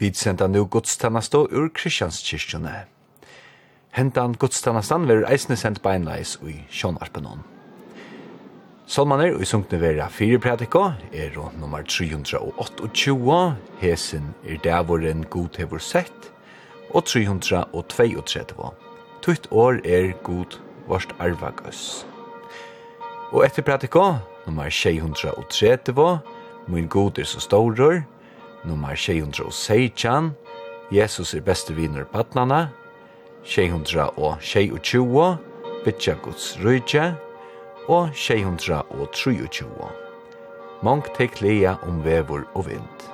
Vi senda nu gudstannastå ur Kristianskirkjene. Hentan godstannastan verur eisne sendt beinleis ui Sjånarpenon. Salmaner ui sunkne vera fire prædika, er og nummer 328, hesen er dævoren god hevur sett, og 332. Tutt år er god vårt arvagøs. Og etter prædika, nummer 630, min god er så staurar, nummer 616, Jesus er beste viner badnana, 626, Bitja Guds rydja, og 623. Mangt tek leia om vevor og vind.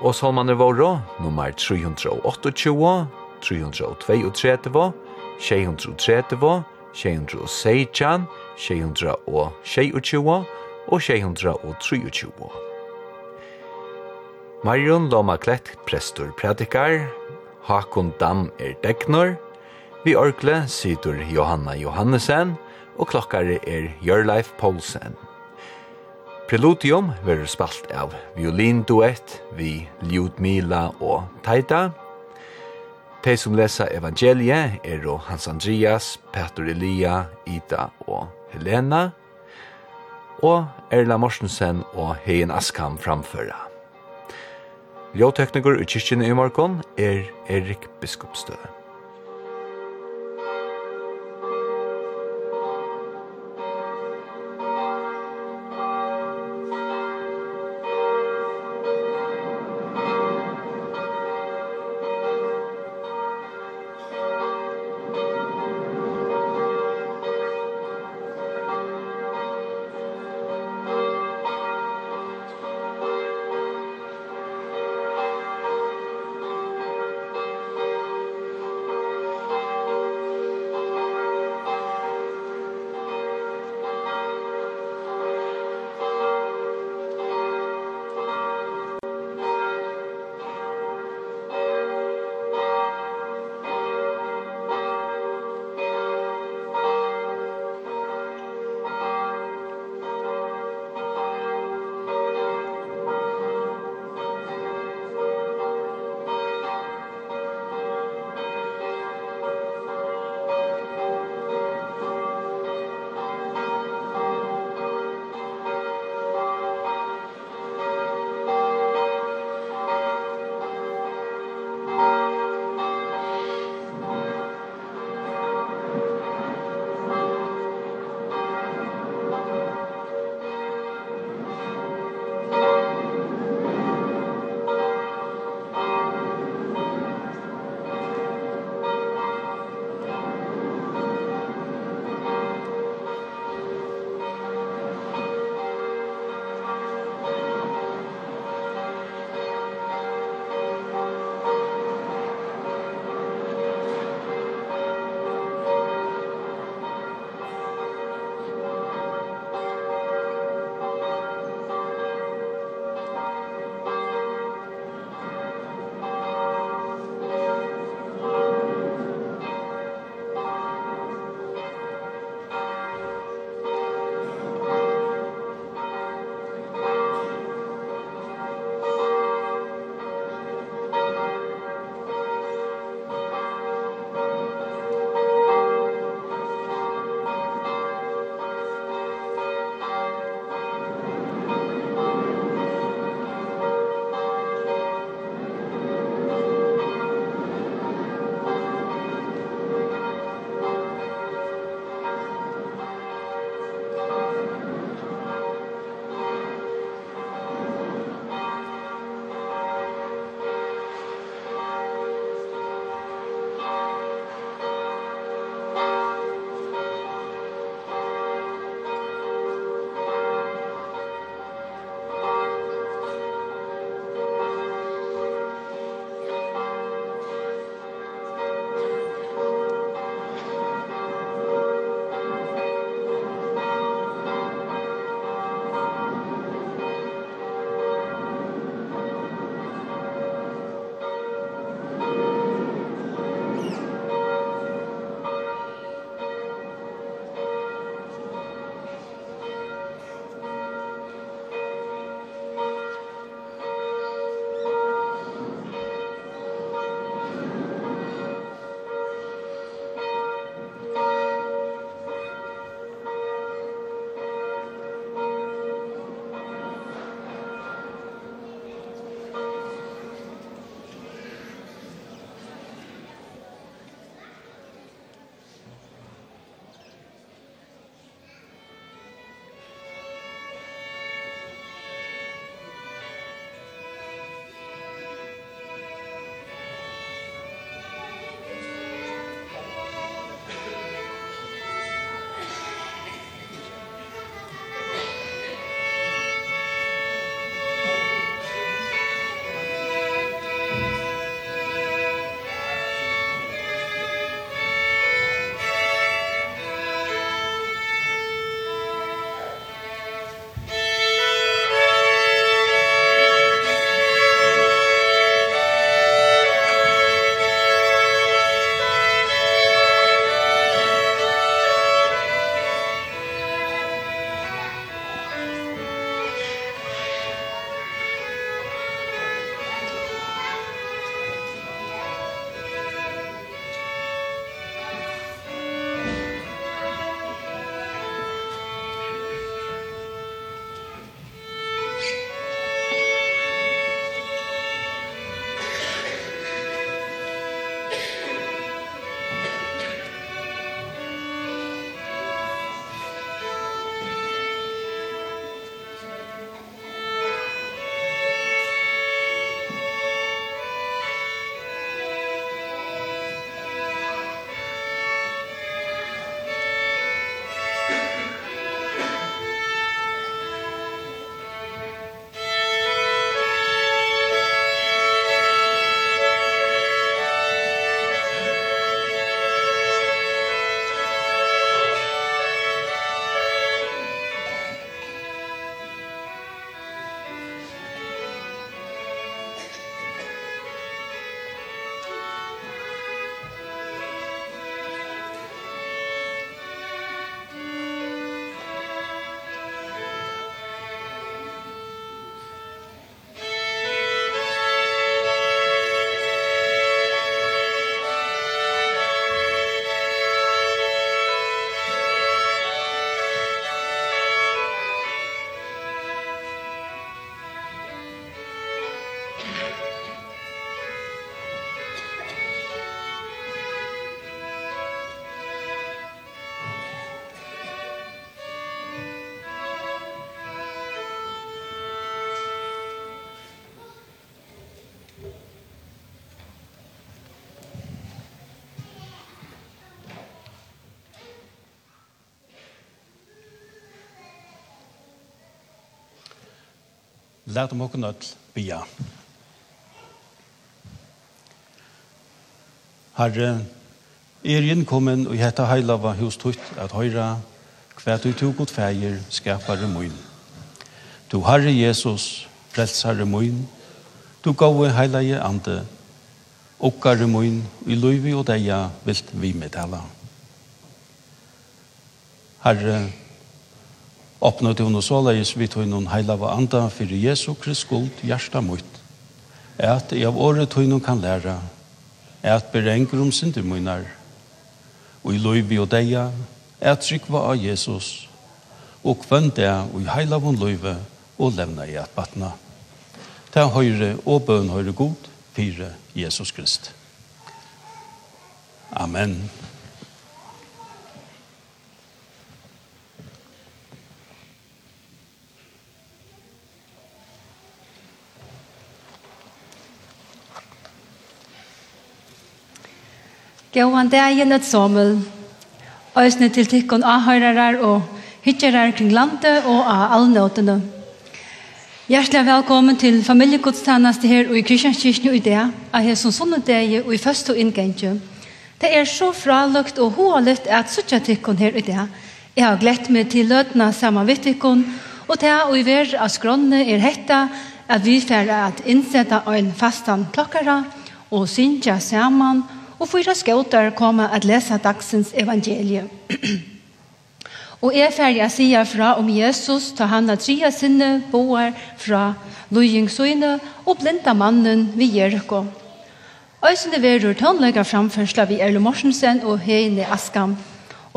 Og salmane våre, nummer 328, 332, 630, 616, 626 og 623. Marion Loma Klett, prestor predikar, Hakon Dam er degnor, vi orkle situr Johanna Johannesen, og klokkare er Jørleif Poulsen. Preludium verður spalt av violinduett vi Ljudmila og Taita. Tei som lesa evangeliet er Hans Andreas, Petur Elia, Ida og Helena, og Erla Morsensen og Heien Askam framføra. Ljåtekniker i kyrkjene i morgon er Erik Biskopstø. Lært om åkken ødel bia. Herre, er innkommen og hette heilava hos tutt at høyra hva du tog god feir skapare moin. Du Herre Jesus, frelsare moin, du gode heilige ande, okkare moin, i løyvi og deia vilt vi med. Herre, Åpna til henne såleis vi tog noen heilava anda fyrir Jesu Krist skuld hjersta mot. At jeg av året tog noen kan læra. At berenger om synder. Og i løyvi og deia. At trykva av Jesus. Og kvann det og i heilava hon løyve og levna i at batna. Ta høyre og bøn høyre god, fire Jesus Krist. Amen. Gåan det er gjennet sommel, øsne til tikkun ahøyrarar og hytjarar kring landet og av allnåtene. Hjertelig velkommen til familiegodstannast her og i Kristianskirken i det av her som sånne deg og i første inngengje. Det er så fralukt og hålet at suttja tikkun her i det. Jeg har glett meg til løtna saman med tikkun, og til å i ver av skronne er hetta at vi færre at innsetta en fastan klokkara og synge saman og og fyra skåter koma at lese dagsens evangelie. og er ferdig å si fra om Jesus ta han av tre sinne boer fra Lujingsøyne og blinda mannen ved Jericho. Øysene verur tønlegger framførsla vi Erle Morsensen og Heine Askam.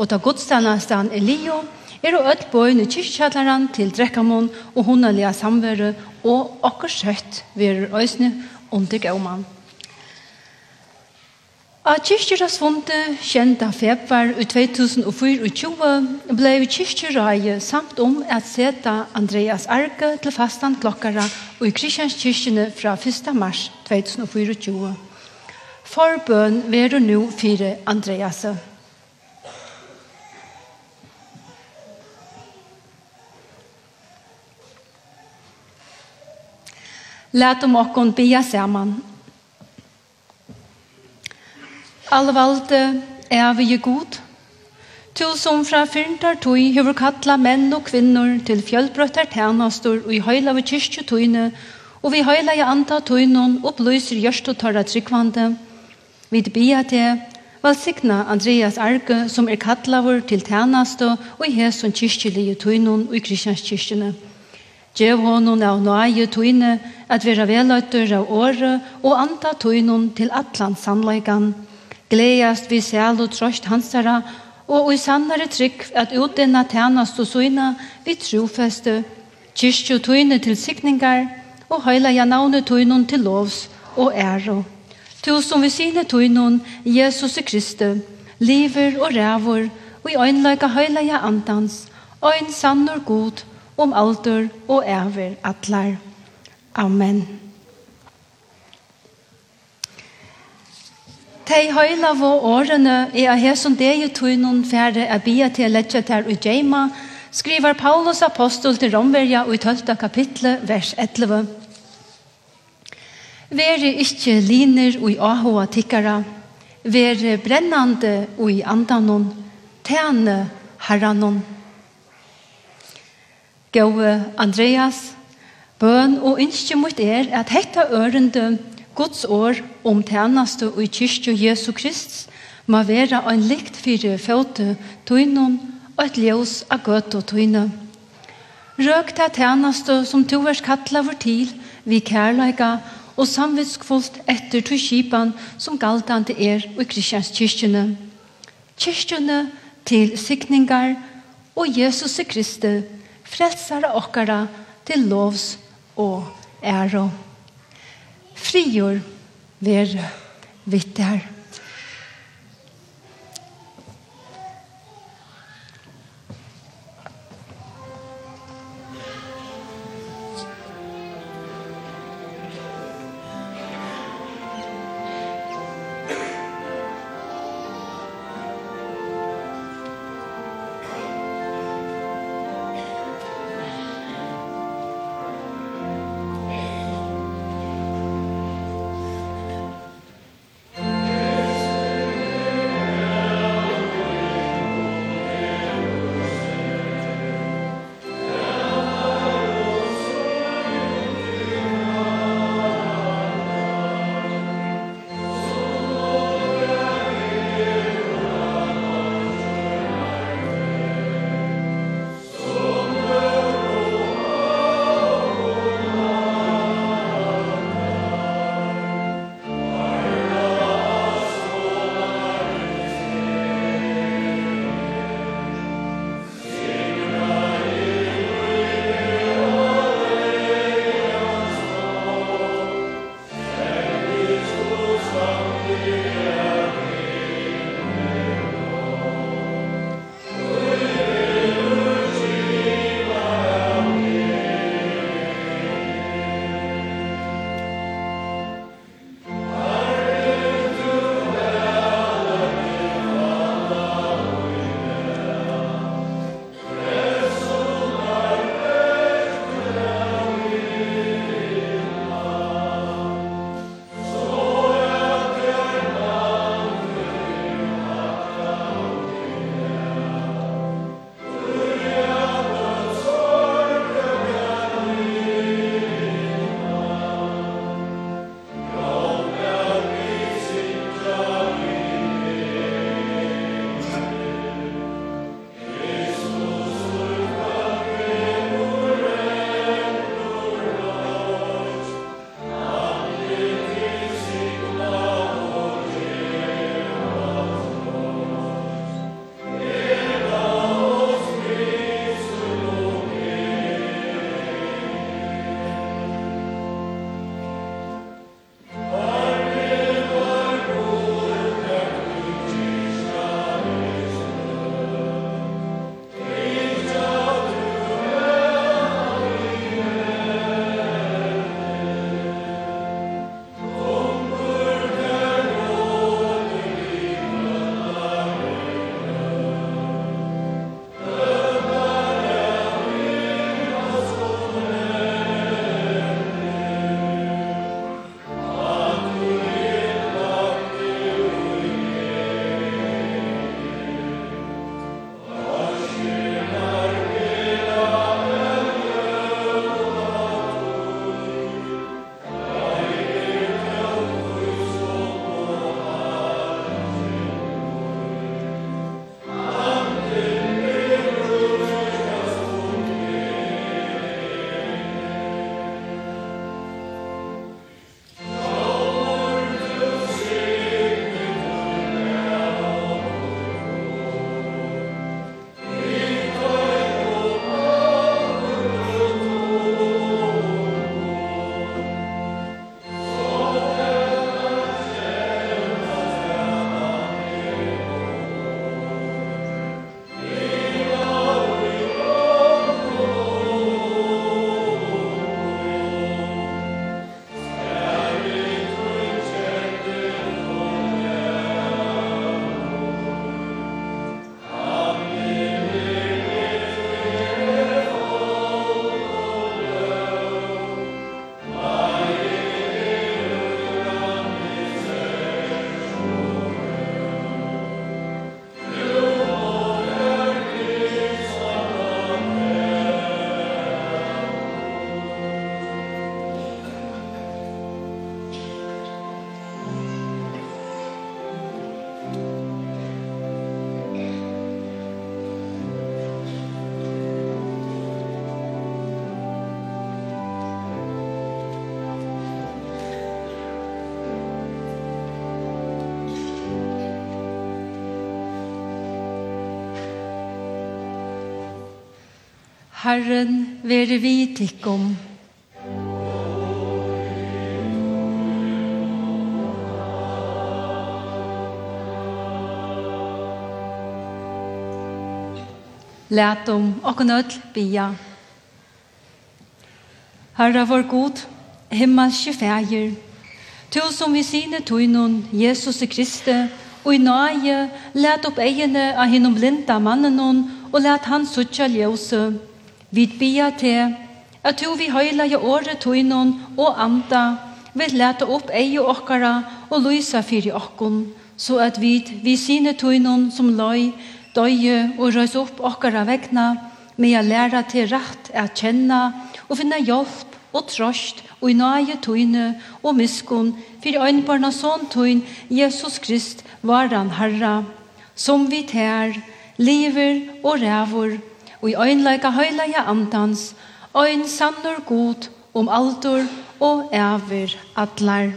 Og ta godstandastan Elio er og ødt bøyne i kyrkjallaren til Drekkamon og hundalige samvære og akkurat søtt verur øysene under gaumann. Av kjent av februar i 2024 ble kyrkjerai samt om at seta Andreas Arke til fastan klokkara og i kyrkjenskyrkjene fra 1. mars 2024. Forbøn veru nu fire Andreas. Læt om okkon bia saman All valde evige god. Tu som fra fyrntar tui hefur kalla menn og kvinnor til fjallbrøttar tænastor og i høyla vi kyrkju tuine og vi høyla i anta tuinon og bløyser gjørst og tarra tryggvande. Vi bia til valsikna Andreas Arke som er kallavur til tænastor og i hesun kyrkjulige tuinon og i kristjanskyrkjene. Gjev honom av nøye tuine at vera veløytur av året og anta tuinon til atlan sannleikan. Gleast vi sel og trøst hansara, og i sannare trygg at utdenna tænast og søyna vi trofeste, kyrkje tøyne til sikningar, og høyla ja navne tøynon til lovs og æro. Tu som vi sine tøynon, Jesus Kristus, liver og rævor, og i øynløyga høyla ja andans, øyn sannor god, om alder og æver atlar. Amen. Tei høyla vå årene i a hesson tog noen færre a bia til letja ter ui djeima, skriver Paulus apostol til Romverja ui 12. kapitle, vers 11. Vere ikkje liner ui ahoa tikkara, vere brennande ui andanon, tene herranon. Gåe Andreas, bøn og innskje mot er at hetta ørende Guds år om tjeneste og i kyrkje Jesu Krist må være en likt fire føte tøynen og et ljøs av gøt og tøyne. Røk til tjeneste som to er kattla vår til vi kærleika og samvitskvolt etter to kipan som til er i kristjens kyrkjene. Kyrkjene til sikningar og Jesus Kristi frelsare okkara til lovs og ære frigjør være vitt der. Herren være vi tikkum. Læt om okken ødel bia. Herre vår god, himmelske fæger, tu som vi sine tøynun, Jesus Kriste, Kristi, og i nage, læt opp egene av hinnom blinda mannen og læt han suttja ljøse, Vi bia til at du vi høyla i året tøynon og anda vil leta opp eie okkara og lysa fyrir okkon, så at vi vi sine tøynon som løy, døye og røys opp okkara vegna, med å læra til rett at kjenne og finne hjelp og trøst og i nøye tøyne og miskunn for øynbarna sånn tøyn Jesus Krist var han Herre, som vi tær, lever og rævor og i øynleika høyleia andans, øyn sannur god om aldur og æver atlar.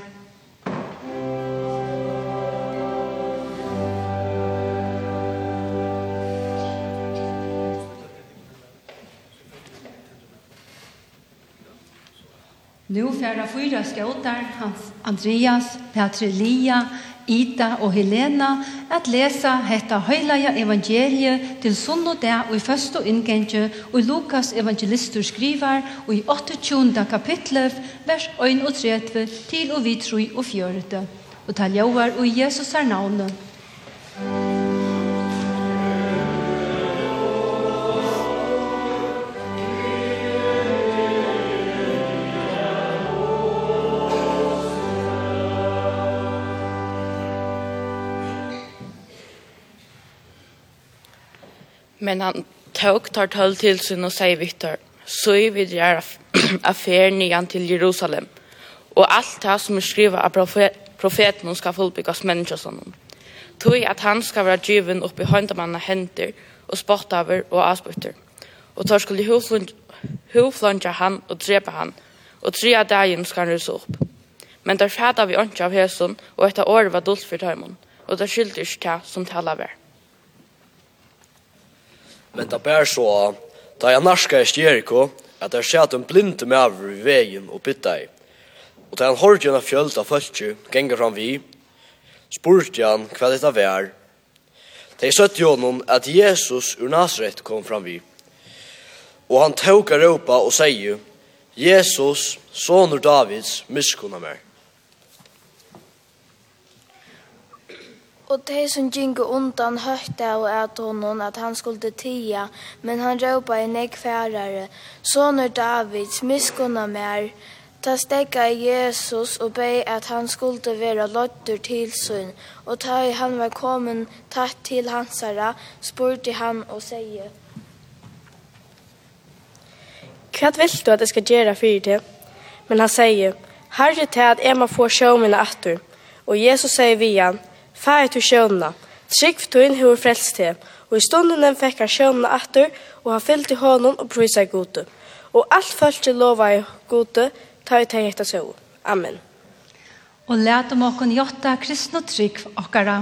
Nu færa fyra skåtar, Andreas, Petrelia, Ida og Helena at lesa hetta høylaja evangeliet til sunn og der og i første inngenge og Lukas evangelistur skrivar og i 28. kapitlet vers 31 til og vi 3 og 4. Og taljavar og Jesus er navnet. Men han tog tar tøll till sin og säger Victor, så är vi där affären igen til Jerusalem. Och allt det som är skrivet av profet, profeten ska fullbygges människor som honom. Tog att han ska vara given upp i höndamanna händer och spottaver och avspytter. Och tar skulle huvflunja han och drepa han. Och tre dagen ska han rusa opp. Men där fæda vi inte av häsen och ett år var dult for tøymon, Och där skyldte inte det som taler vært. Men det bär så da jeg narska i Jericho, at jeg skjæt en blinde med over i veien og bytta i. Og da han hørte gjennom fjølt av følge, ganger fram vi, spurte han hva dette var. De søtte gjennom at Jesus ur Nazaret kom fram vi. Og han tåk av råpa og sier, Jesus, sonur Davids, miskunna meg. Og de som gikk undan høyte av at honom at han skulle tia, men han råpa i nek færare, Soner Davids, miskunna mer, ta stekka Jesus og bei at han skulle være lotter til sin, og ta i han var kommet tatt til hansara, spurte han og sier, Hva vil du at jeg skal gjøre for det? Men han sier, Herre til at jeg må få sjå mine atter. Og Jesus sier vi han, Fær til sjøvna, trygg for tøyen hver frelst til, og i stunden den fikk han sjøvna atter, og han fyllte hånden og prøysa gode. Og alt følte lova i gode, ta i teg etter søv. Amen. Og let om åkken jotta kristne trygg okkara.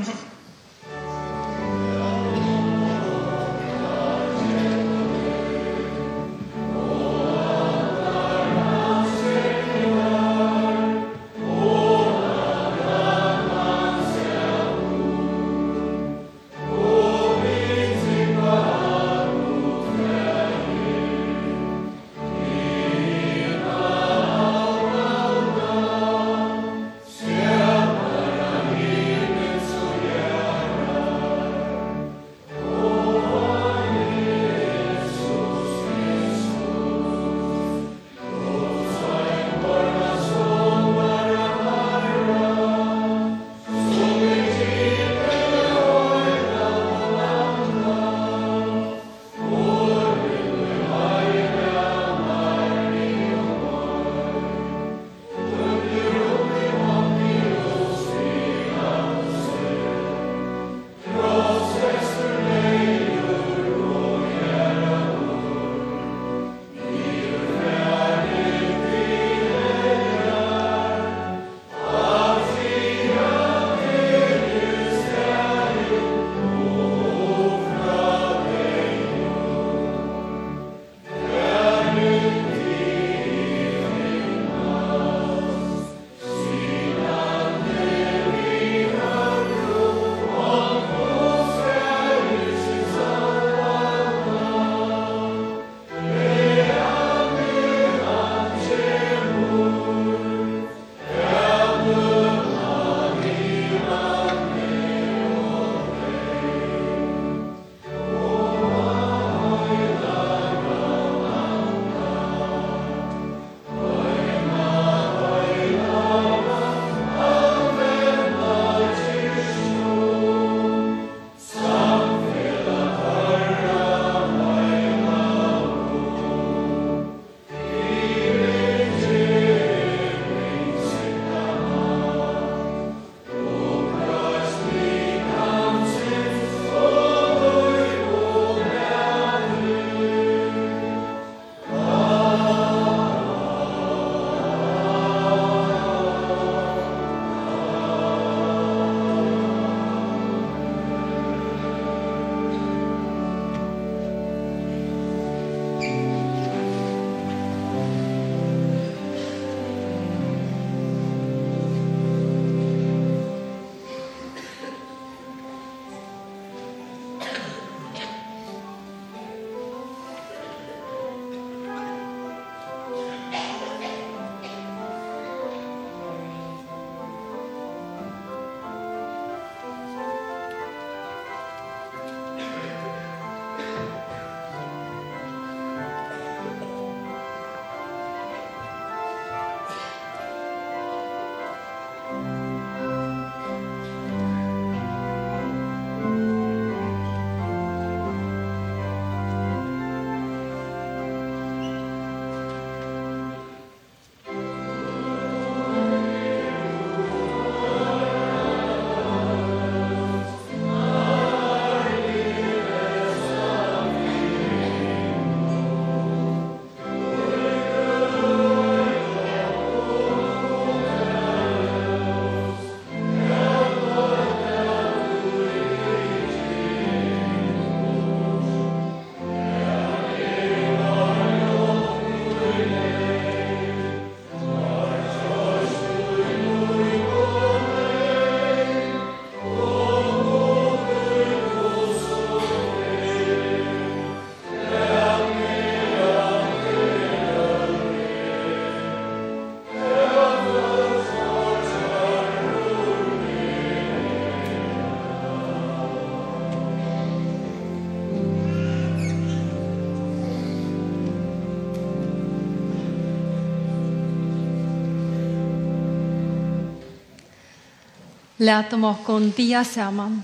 Lät om åkon bia saman.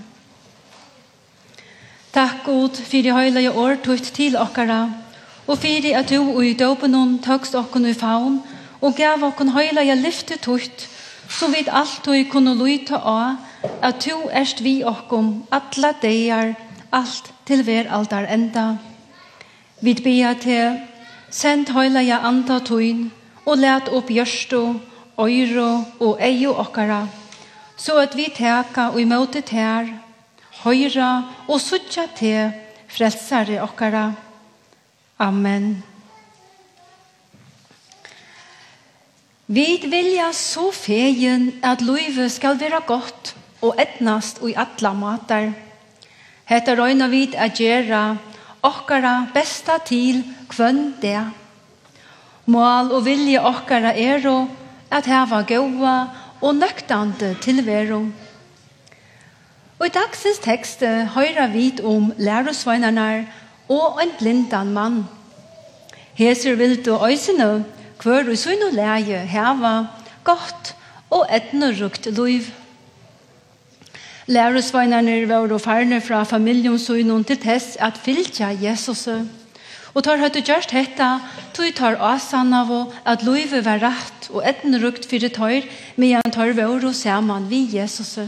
Takk god för høyla i år tutt til åkara og fyri at du og i døpenon tøkst tökst åkon i faun og gav åkon i lyfte tukt så vidt alt du kunne lyta av at du erst vi åkon alla degar alt til ver aldar enda. Vi bia til send høylaja anda tuin og let opp gjørstu, øyro og eio åkara så at vi teka og imøte ter, høyra og suttja te, frelsare okkara. Amen. Vi vilja så fegen at løyve skal være godt og etnast og i atla matar. Hetta røyna vid a gjerra okkara besta til kvønn det. Mål og vilje okkara er at heva gåa og nøktande tilvero. Og i dagsens tekst høyra vi om lærersveinerne og en blindan mann. Heser vil du øysene hver og sunn og leie heva godt og etnerukt liv. Lærersveinerne var og ferne fra familien sunn til tess at fylkja Jesus. Og tar høyt og gjørst hetta, tog tar asan av at livet var rett og etten rukt fyrir tøyr, medan tar vår og saman vi Jesus.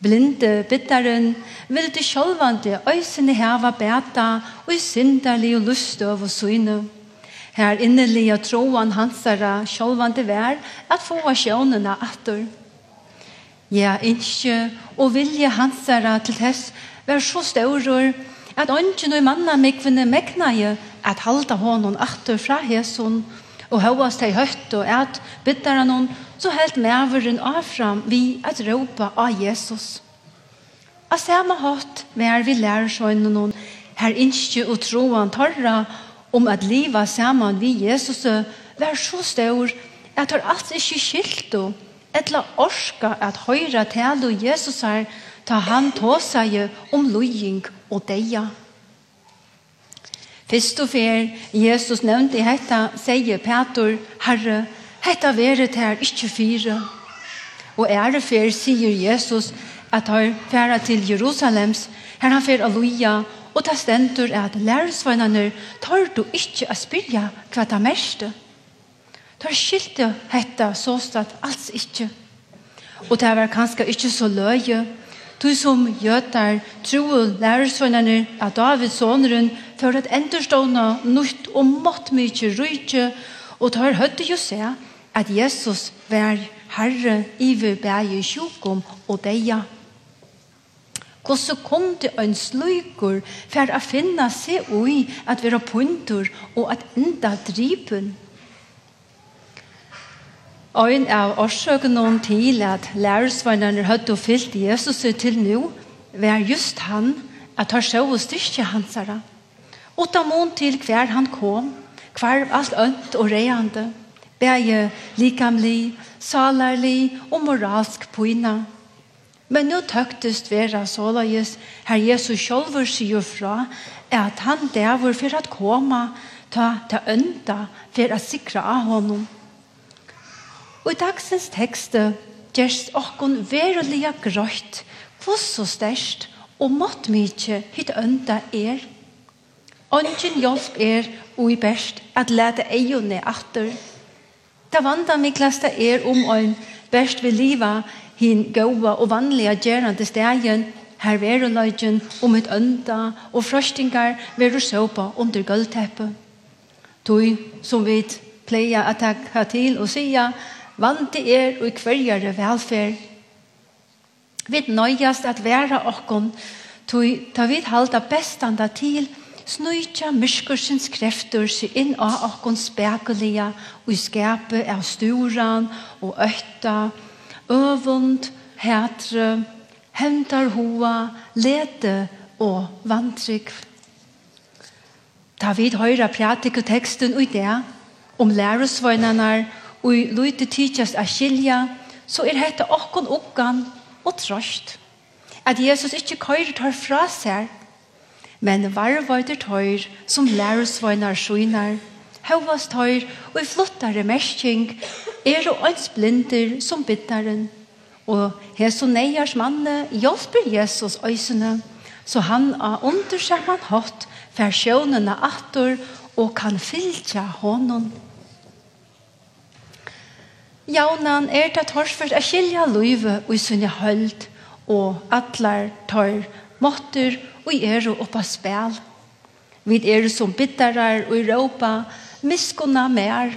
Blinde bittaren vil til sjølvande øysene heva beta og i synderlig og lustøv og syne. Her innelig og troen hansara sjølvande vær at få av sjånene atter. Ja, innskje og vilje hansara til hess vær så større at ønsken og mannamikvene meknaje at halda honom atter fra hesson og høyast til høtt og et bitter han hon, så helt næveren av fram vi at ropa av Jesus. A samme hatt vær vi lærer seg noen her innskje og troen torra om at livet saman vi Jesus vær så stor at har alt ikke skilt og etla orska at høyra til Jesus her ta han tåsa om lojing og deia. Fyrst og fer, Jesus nevnte i hetta, sier Petor, Herre, hetta veret her, ikkje fire. Og ære fer, sier Jesus, at han færa til Jerusalems, her han fer aluia, og ta stendur at lærersvannerne tar du ikkje a spyrja hva ta merste. Tar skilte hetta såstad alls ikkje. Og det var kanskje ikkje så løye, Du som gjøtar tro og lærersvennerne av Davids åneren for at enderstående nytt og mått mykje rydtje og tar høyde jo se at Jesus var herre i bæge sjukom og deia. Hvordan kom det en sløyker for å finne seg ui at være punter og at enda dripen? Ein av årsøkene til at lærersvannerne hadde fyllt Jesus til nå, var just han at han så og styrke hans herre. Åtta mån til hver han kom, hver alt ønt og reande, bæge likamlig, salarlig og moralsk poina. Men nå tøktest vera såleis her Jesus sjolver sier fra at han dæver for at koma ta, ta ønta for at sikra av honom. Og i dagsens tekste gjerst okkon verulega grøyt kvosso størst og mått mykje hitt ønda er. Ongen hjelp er og i best at lete eione atter. Ta vanda miklasta er om ein best vil liva hin gåa og vanliga gjerande stegen her veruleikken om et ønda og frøstingar veru såpa under gulvteppet. Tøy som vi pleia at takka til og sia, Vante er og i kvarjare velferd. Vi nøyast at vera okkon, tui ta vid halda bestanda til, snuitja myrskursens krefter seg inn av okkon spekulia og i skapet av sturan og øtta, øvund, hætre, hentar hoa, lete og vantrykv. Ta vid høyra pratik og teksten og det, om lærosvøgnanar og og i lite tidsast er skilja, så er dette okkon oppgan og trost. At Jesus ikke køyrer tar fra seg, men varvar til tøyr som læresvøynar skjøynar, høvast tøyr og i flottare mersking er og ans blinder som bittaren. Og Hesu neiers manne hjelper Jesus øysene, så han av undersøkman hatt for sjønene atter og kan fylja hånden. Jaunan er det torsført er skilja luive og i sunne høld og atlar tar måtter og eru er oppa spel. Vid er som bittarar og i råpa miskunna mer.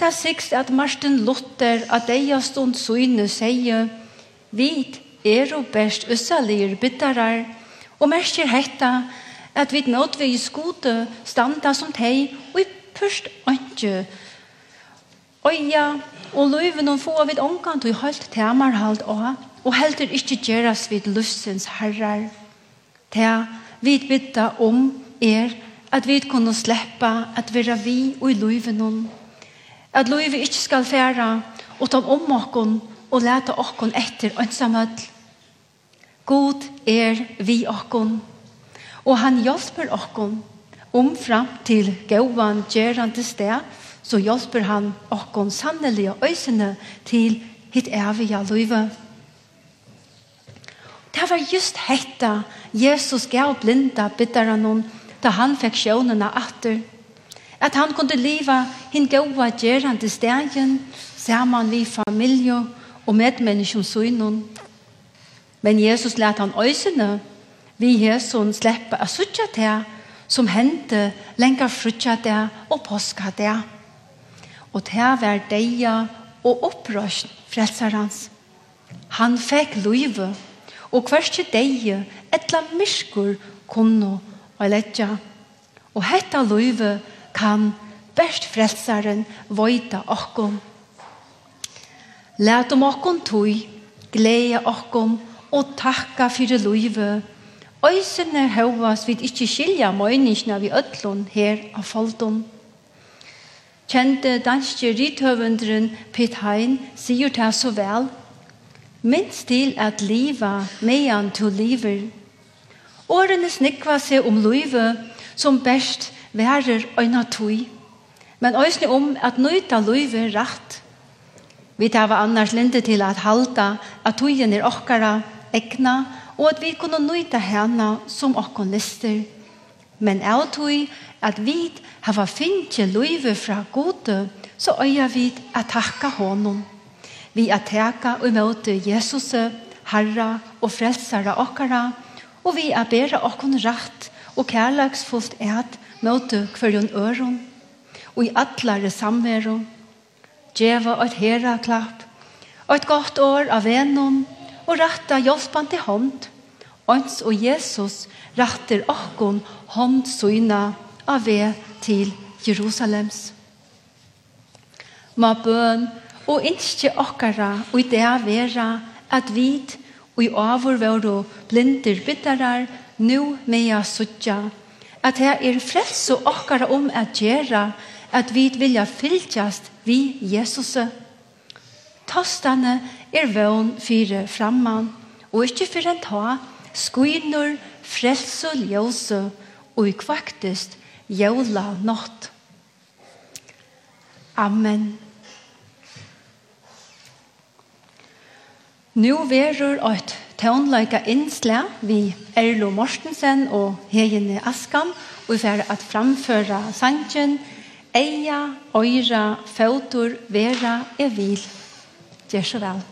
Det er sikst at Martin Luther at deia stund søgne sier vid er og best øssalir bittarar og merker hetta at vid nådvei skode standa som tei og i pørst anke Øya og løyven og få vid omkant og holdt temar halt og og heldur ikkje gjeras vid luftsens herrar. Ta vid bytta om er at vi kunne sleppa at vera vi og i løyven at løyve ikkje skal færa og ta om okkon og leta okkon etter ønsamøll. God er vi okkon og han hjelper okkon omfram til gåan gjerande sted så hjelper han okkon og øysene til hitt evige løyve. Det var just hetta Jesus gav blinda bittaren noen da han fikk sjånene atter. At han kunde leva hin gode gjerande stegen saman vi familie og medmennesken søgnen. Men Jesus lät han øysene vi Jesus släppa a suttja til som hendte lenger frutja det og påska det og til var deia og opprøst frelsarans. Han fekk løyve, og hverst deie etla myskur kunne og letja. Og hetta løyve kan best frelsaren vøyta okkom. Læt om okkom tøy, glede okkom og takka fyrir løyve. Øysene høvas vid ikkje skilja møyningsna vi ötlun her av foldun kjente danske rithøvendren Pitt Hein sier det så vel. Minst til at liva medan to liver. Årene snikva seg om livet som best værer øyna tog. Men øysne om at nøyta livet rett. Vi tar annars linde til at halta at togen er okkara, ekna, og at vi kunne nøyta henne som okkon lister. Men av tog at vi har finnet løyve fra gode, så øyer vi at takka honom. Vi er teka og møte Jesus, Herre og frelsere okkara, og vi er bedre okkon rett og kærleksfullt et møte hverjon øron, og i atlare samveron. Djeva og et hera klapp, og et godt år av venom, og retta hjelpan til hånd. Ons og Jesus retter okkon hånd syna av ved til Jerusalems. Ma bøn og innskje okkara og i det vera at vit og i avur våre blinder biddarar nu mea suttja at her er frelse okkara om at gjera at vi vilja fylgjast vi Jesus. Tostane er vøn fire framman og ikkje fyrir en ta skuinur frelse og ljøse og i kvaktest jævla nått. Amen. Nå verur eit tånleika innsle vi Erlo Morstensen og Hegene Askan og vi fer at framføra sangen Eia, Øyra, fautur, Vera, Evil. Gjør så vel.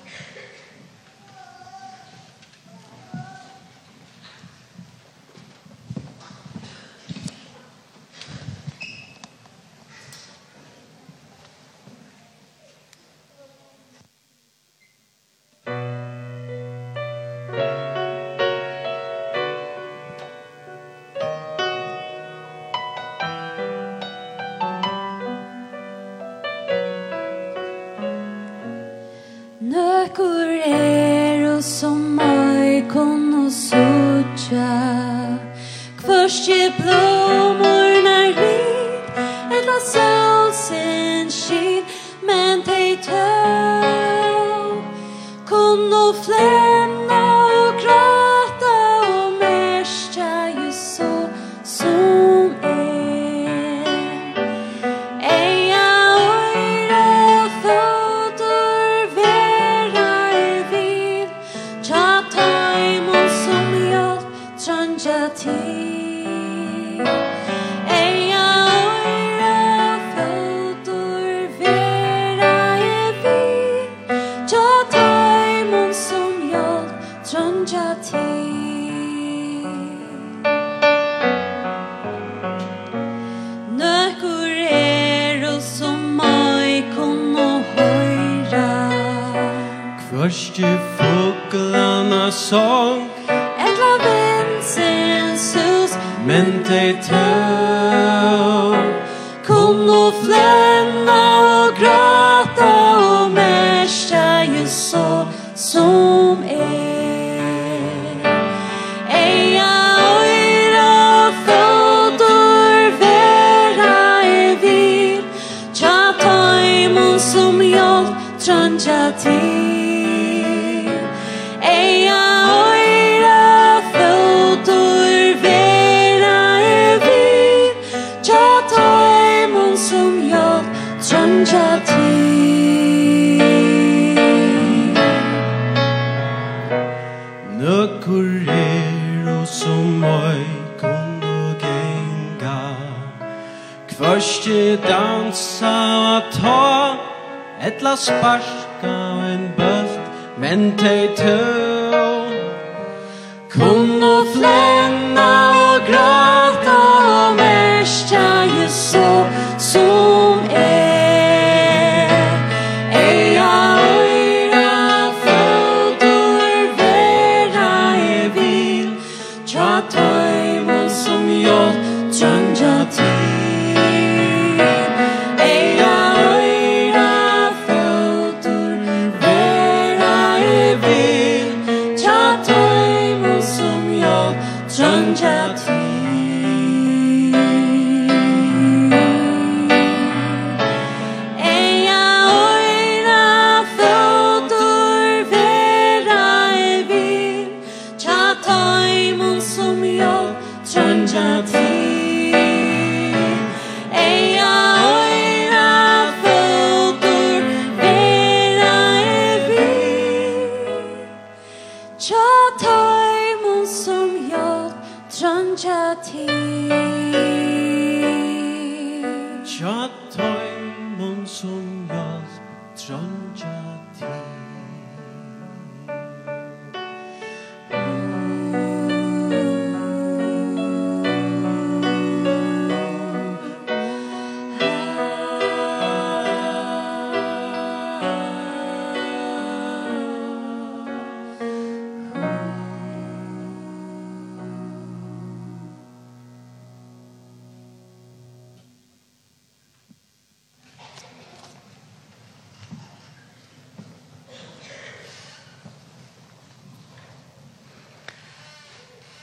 Hon och flänna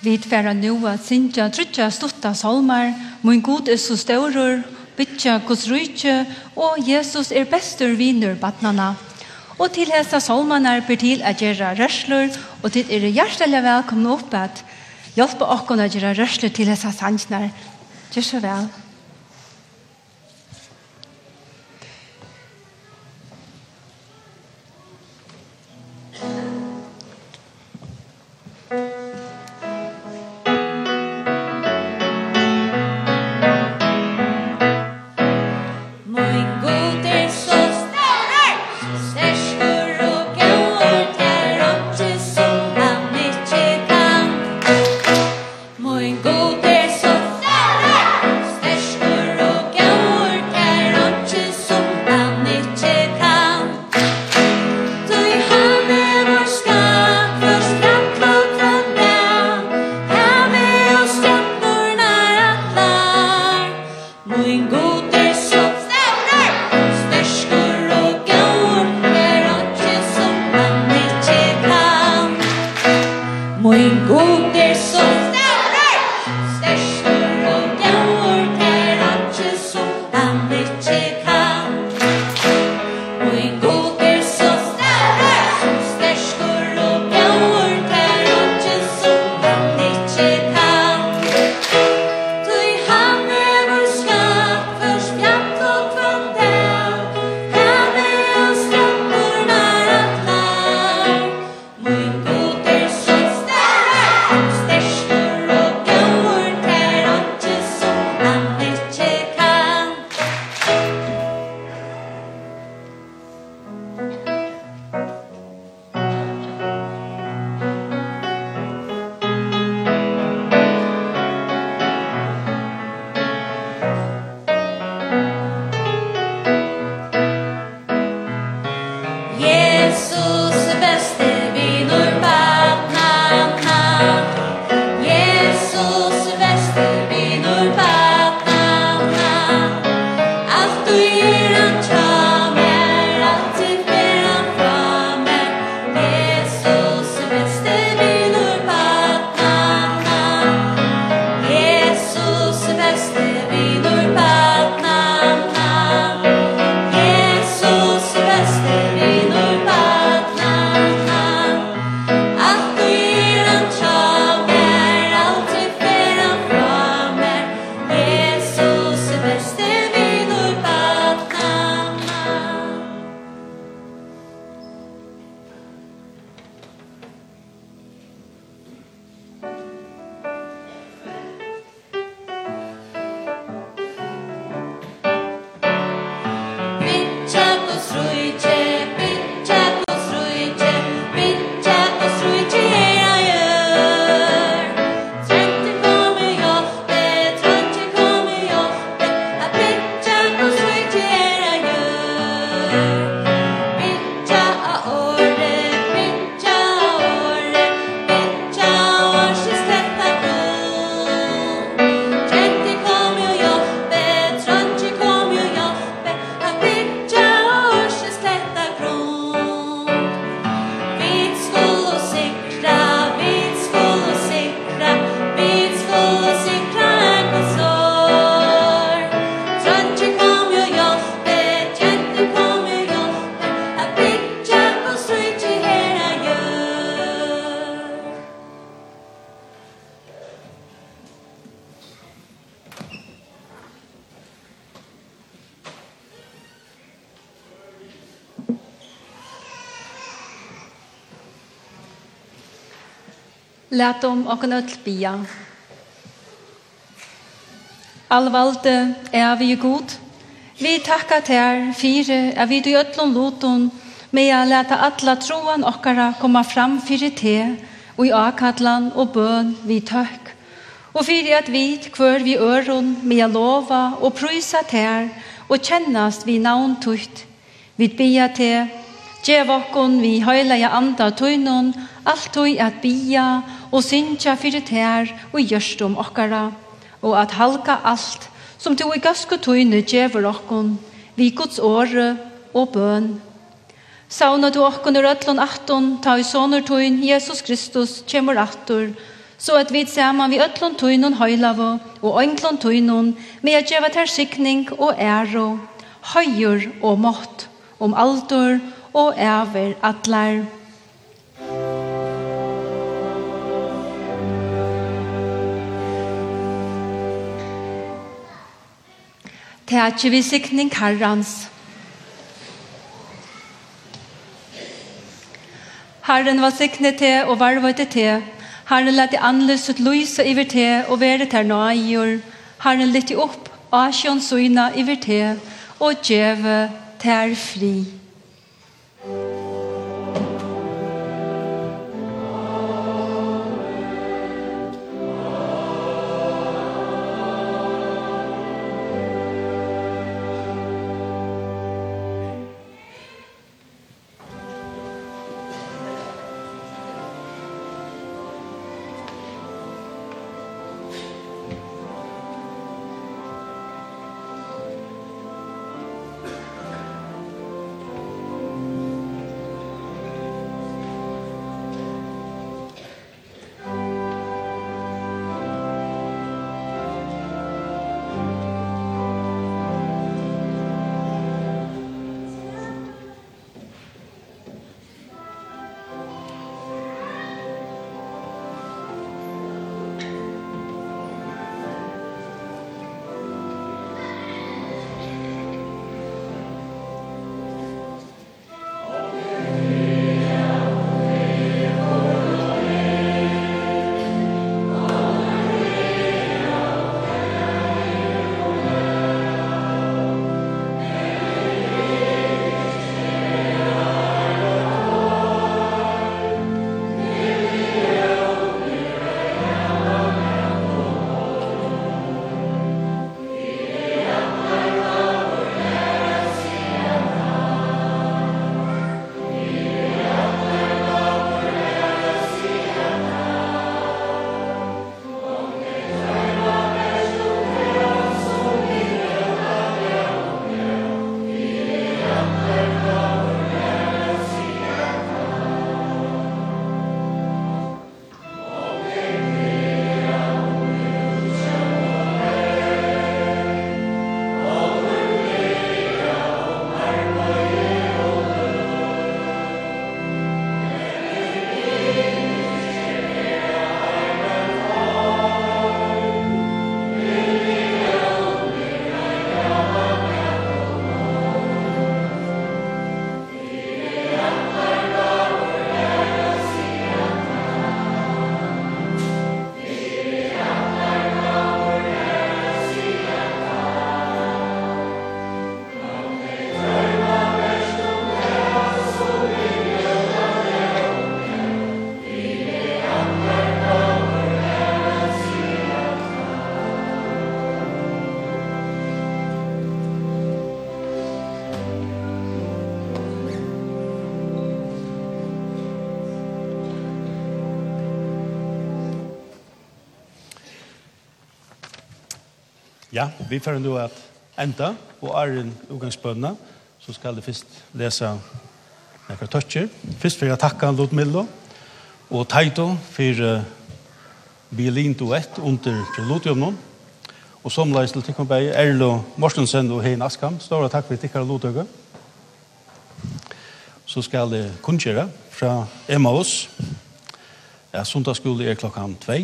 Vi tverra nu at sinja trutja stutta salmar, mun god er så størur, bytja gos rujtje, og Jesus er bestur vinur batnana. Og til hesa salmanar ber til at gjerra rørslur, og til er hjertelig velkomne opp at hjelpa okkon at gjerra rørslur til hesa sanjnar. Gjør så. Lät om okken öll bia. Allvalde er vi god. Vi takkar ter fire er vi du öllum loton med a leta alla troan okkara komma fram fyrir te og i akadlan og bøn vi tøkk. Og fyrir at vi kvør vi øron med a lova og prysa ter og kjennast vi navn tutt. Vi bia te, djev okkon vi høyla ja anda tøynon, alt tøy at bia og syntja fyrir tær og gjørst om okkara, og at halka alt som du i gasko tøyne djever okkon, vi gods åre og bøn. Sauna du okkon ur ötlun atton, ta i soner tøyn, Jesus Kristus, kjemur attor, så at vi saman vi ötlun tøynun høylavo og øynglun tøynun, med at djeva ter sikning og æro, høyur og mått, om aldur og æver atlar. tætje vi sikning herrans. Herren var sikne til og varvøyte til. Herren lette anløs ut lys og iver til og være ter nøyer. Herren lette opp asjon søgna iver til og djeve ter fri. Ja, vi får nu at enda, og er en så skal det først lese nekra tøtjer. Først vil jeg takke Lodmillo og Taito for uh, violinduett under preludiumnen. Og som leis til Tikkenberg, Erlo Morsensen og Hein Askam. Stora takk for tikkere Lodøyga. Så skal det kunngjøre fra Emmaus. Ja, sundagsskole er klokkan 2,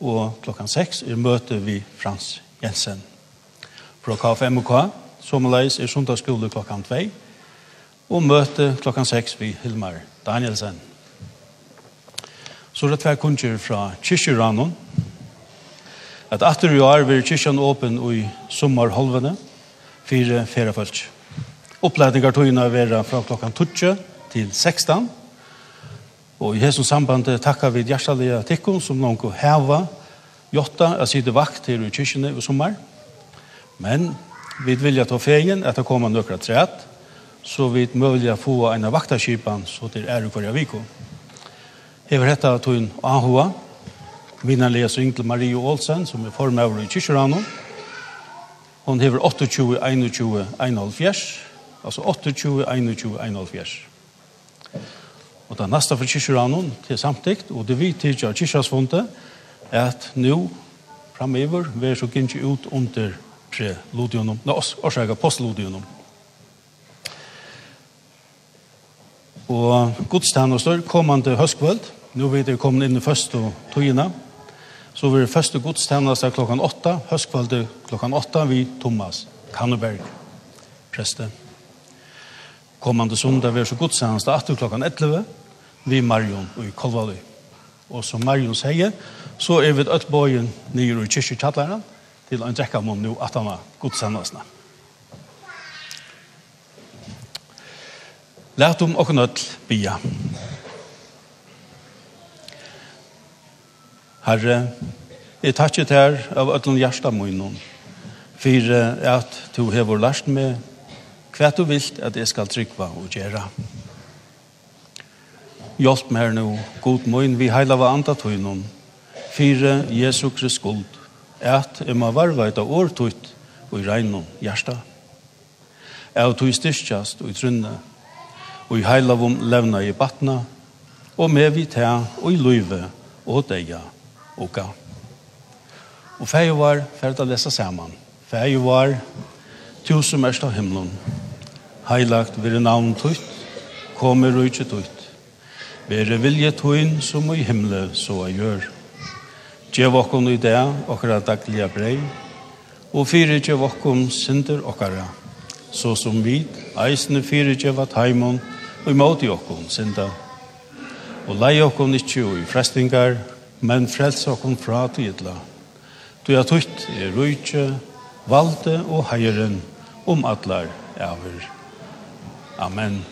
og klokkan 6 er møte vi Frans Jensen. Fra K5K, sommerleis i sundagsskole klokkan 2, og møte klokkan 6 vi Hilmar Danielsen. Så det er kunnskjer fra kyrkjeranen, at atter i år vil kyrkjan åpen i sommerholvene, fire feriefølg. Oppledninger togene vil være fra klokkan 12 til 16, og i hessens samband takkar vi hjertelige tikkun som noen heva jotta at sitter vakt her i kyrkjene i sommer. Men vi vilja ta feien at det kommer nøkra træt, så vi mulig få en av vaktaskipan så til er i hverja viko. Hever hetta tog Ahua, vinnarlige så Ingle Marie Olsen, som er formøver i kyrkjørano. Hon hever 28, 21, 71, altså 28, 21, 71. Og det er neste for kyrkjørano til samtikt, og det vi tidligere kyrkjørsfondet, at nu framöver vi så gynnsi ut under preludionum, no, orsaka postludionum. Og gudstjenester kommande høstkvöld, nu vet vi kommet inn i første togene, så vi er første gudstjenester klokkan 8, høstkvöld klokkan 8, vi Thomas Kanneberg, preste. Kommande sundag vi er så gudstjenester 8 klokkan 11, vi Marion og i Kolvaløy. Og som Marion sier, så er vi et bøyen nere i kyrkjekjalleren til en drekk av mån nå at han har godsendelsene. Lært om åkken ødel bia. Herre, jeg takker til her av ødelen hjertet munnen for at du hever lært meg hva du vil at jeg skal trykva og gjøre. Hjelp meg her nå, god morgen, vi heiler hva andre tog fyre Jesu Krist skuld, at jeg må varva et av årtøyt og i regn og hjärsta. Jeg tog styrkjast og i trunne, og i heilavom levna i batna, og med vi ta og i løyve og deia og ga. Og feir var, feir å lese saman, feir var, tusen mest av himmelen, heilagt vire navn tøyt, kommer rujtje tøyt, vire vilje tøyn som i himmelen så jeg gjør. Gjev okkom i det, okkara daglige brei, og fyre gjev okkom synder okkara, så som vi, eisne fyre gjev at heimon, og imot i okkom synda. Og lei okkom ikkje og i frestingar, men frels okkom fra tidla. Du er tutt i rujtje, valde og heieren, om atlar, ever. Amen.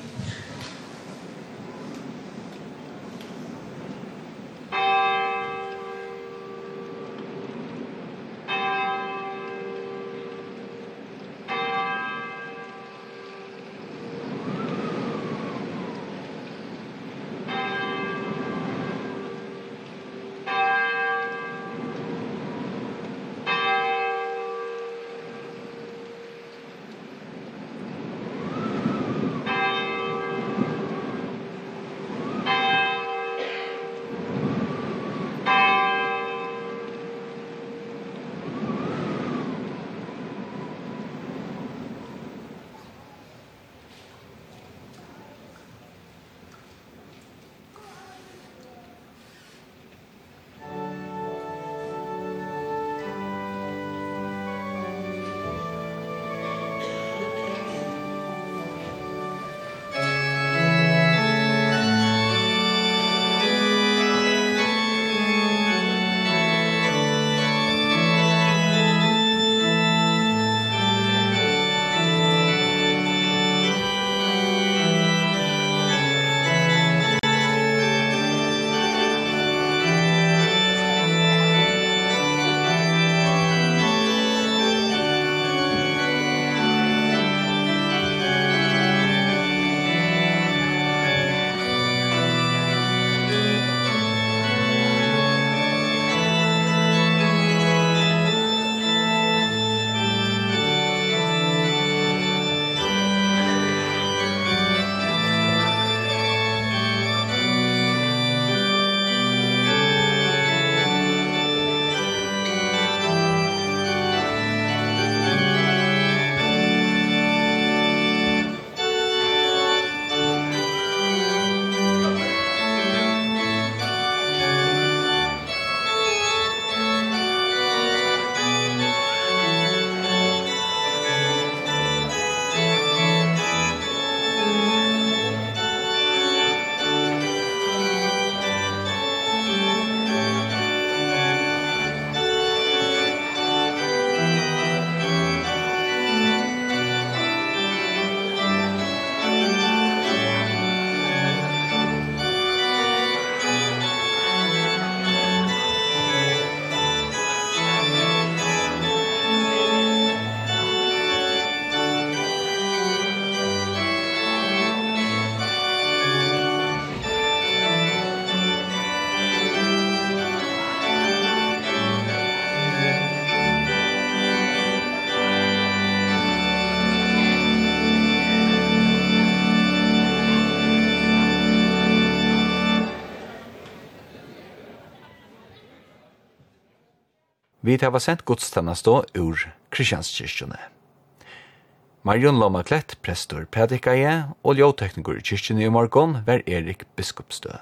Vi tar var sent då ur Kristianskirkjone. Marion Loma Klett, prestor Pedikaje og ljåtekniker i kyrkjene i morgon, var Erik Biskopstø.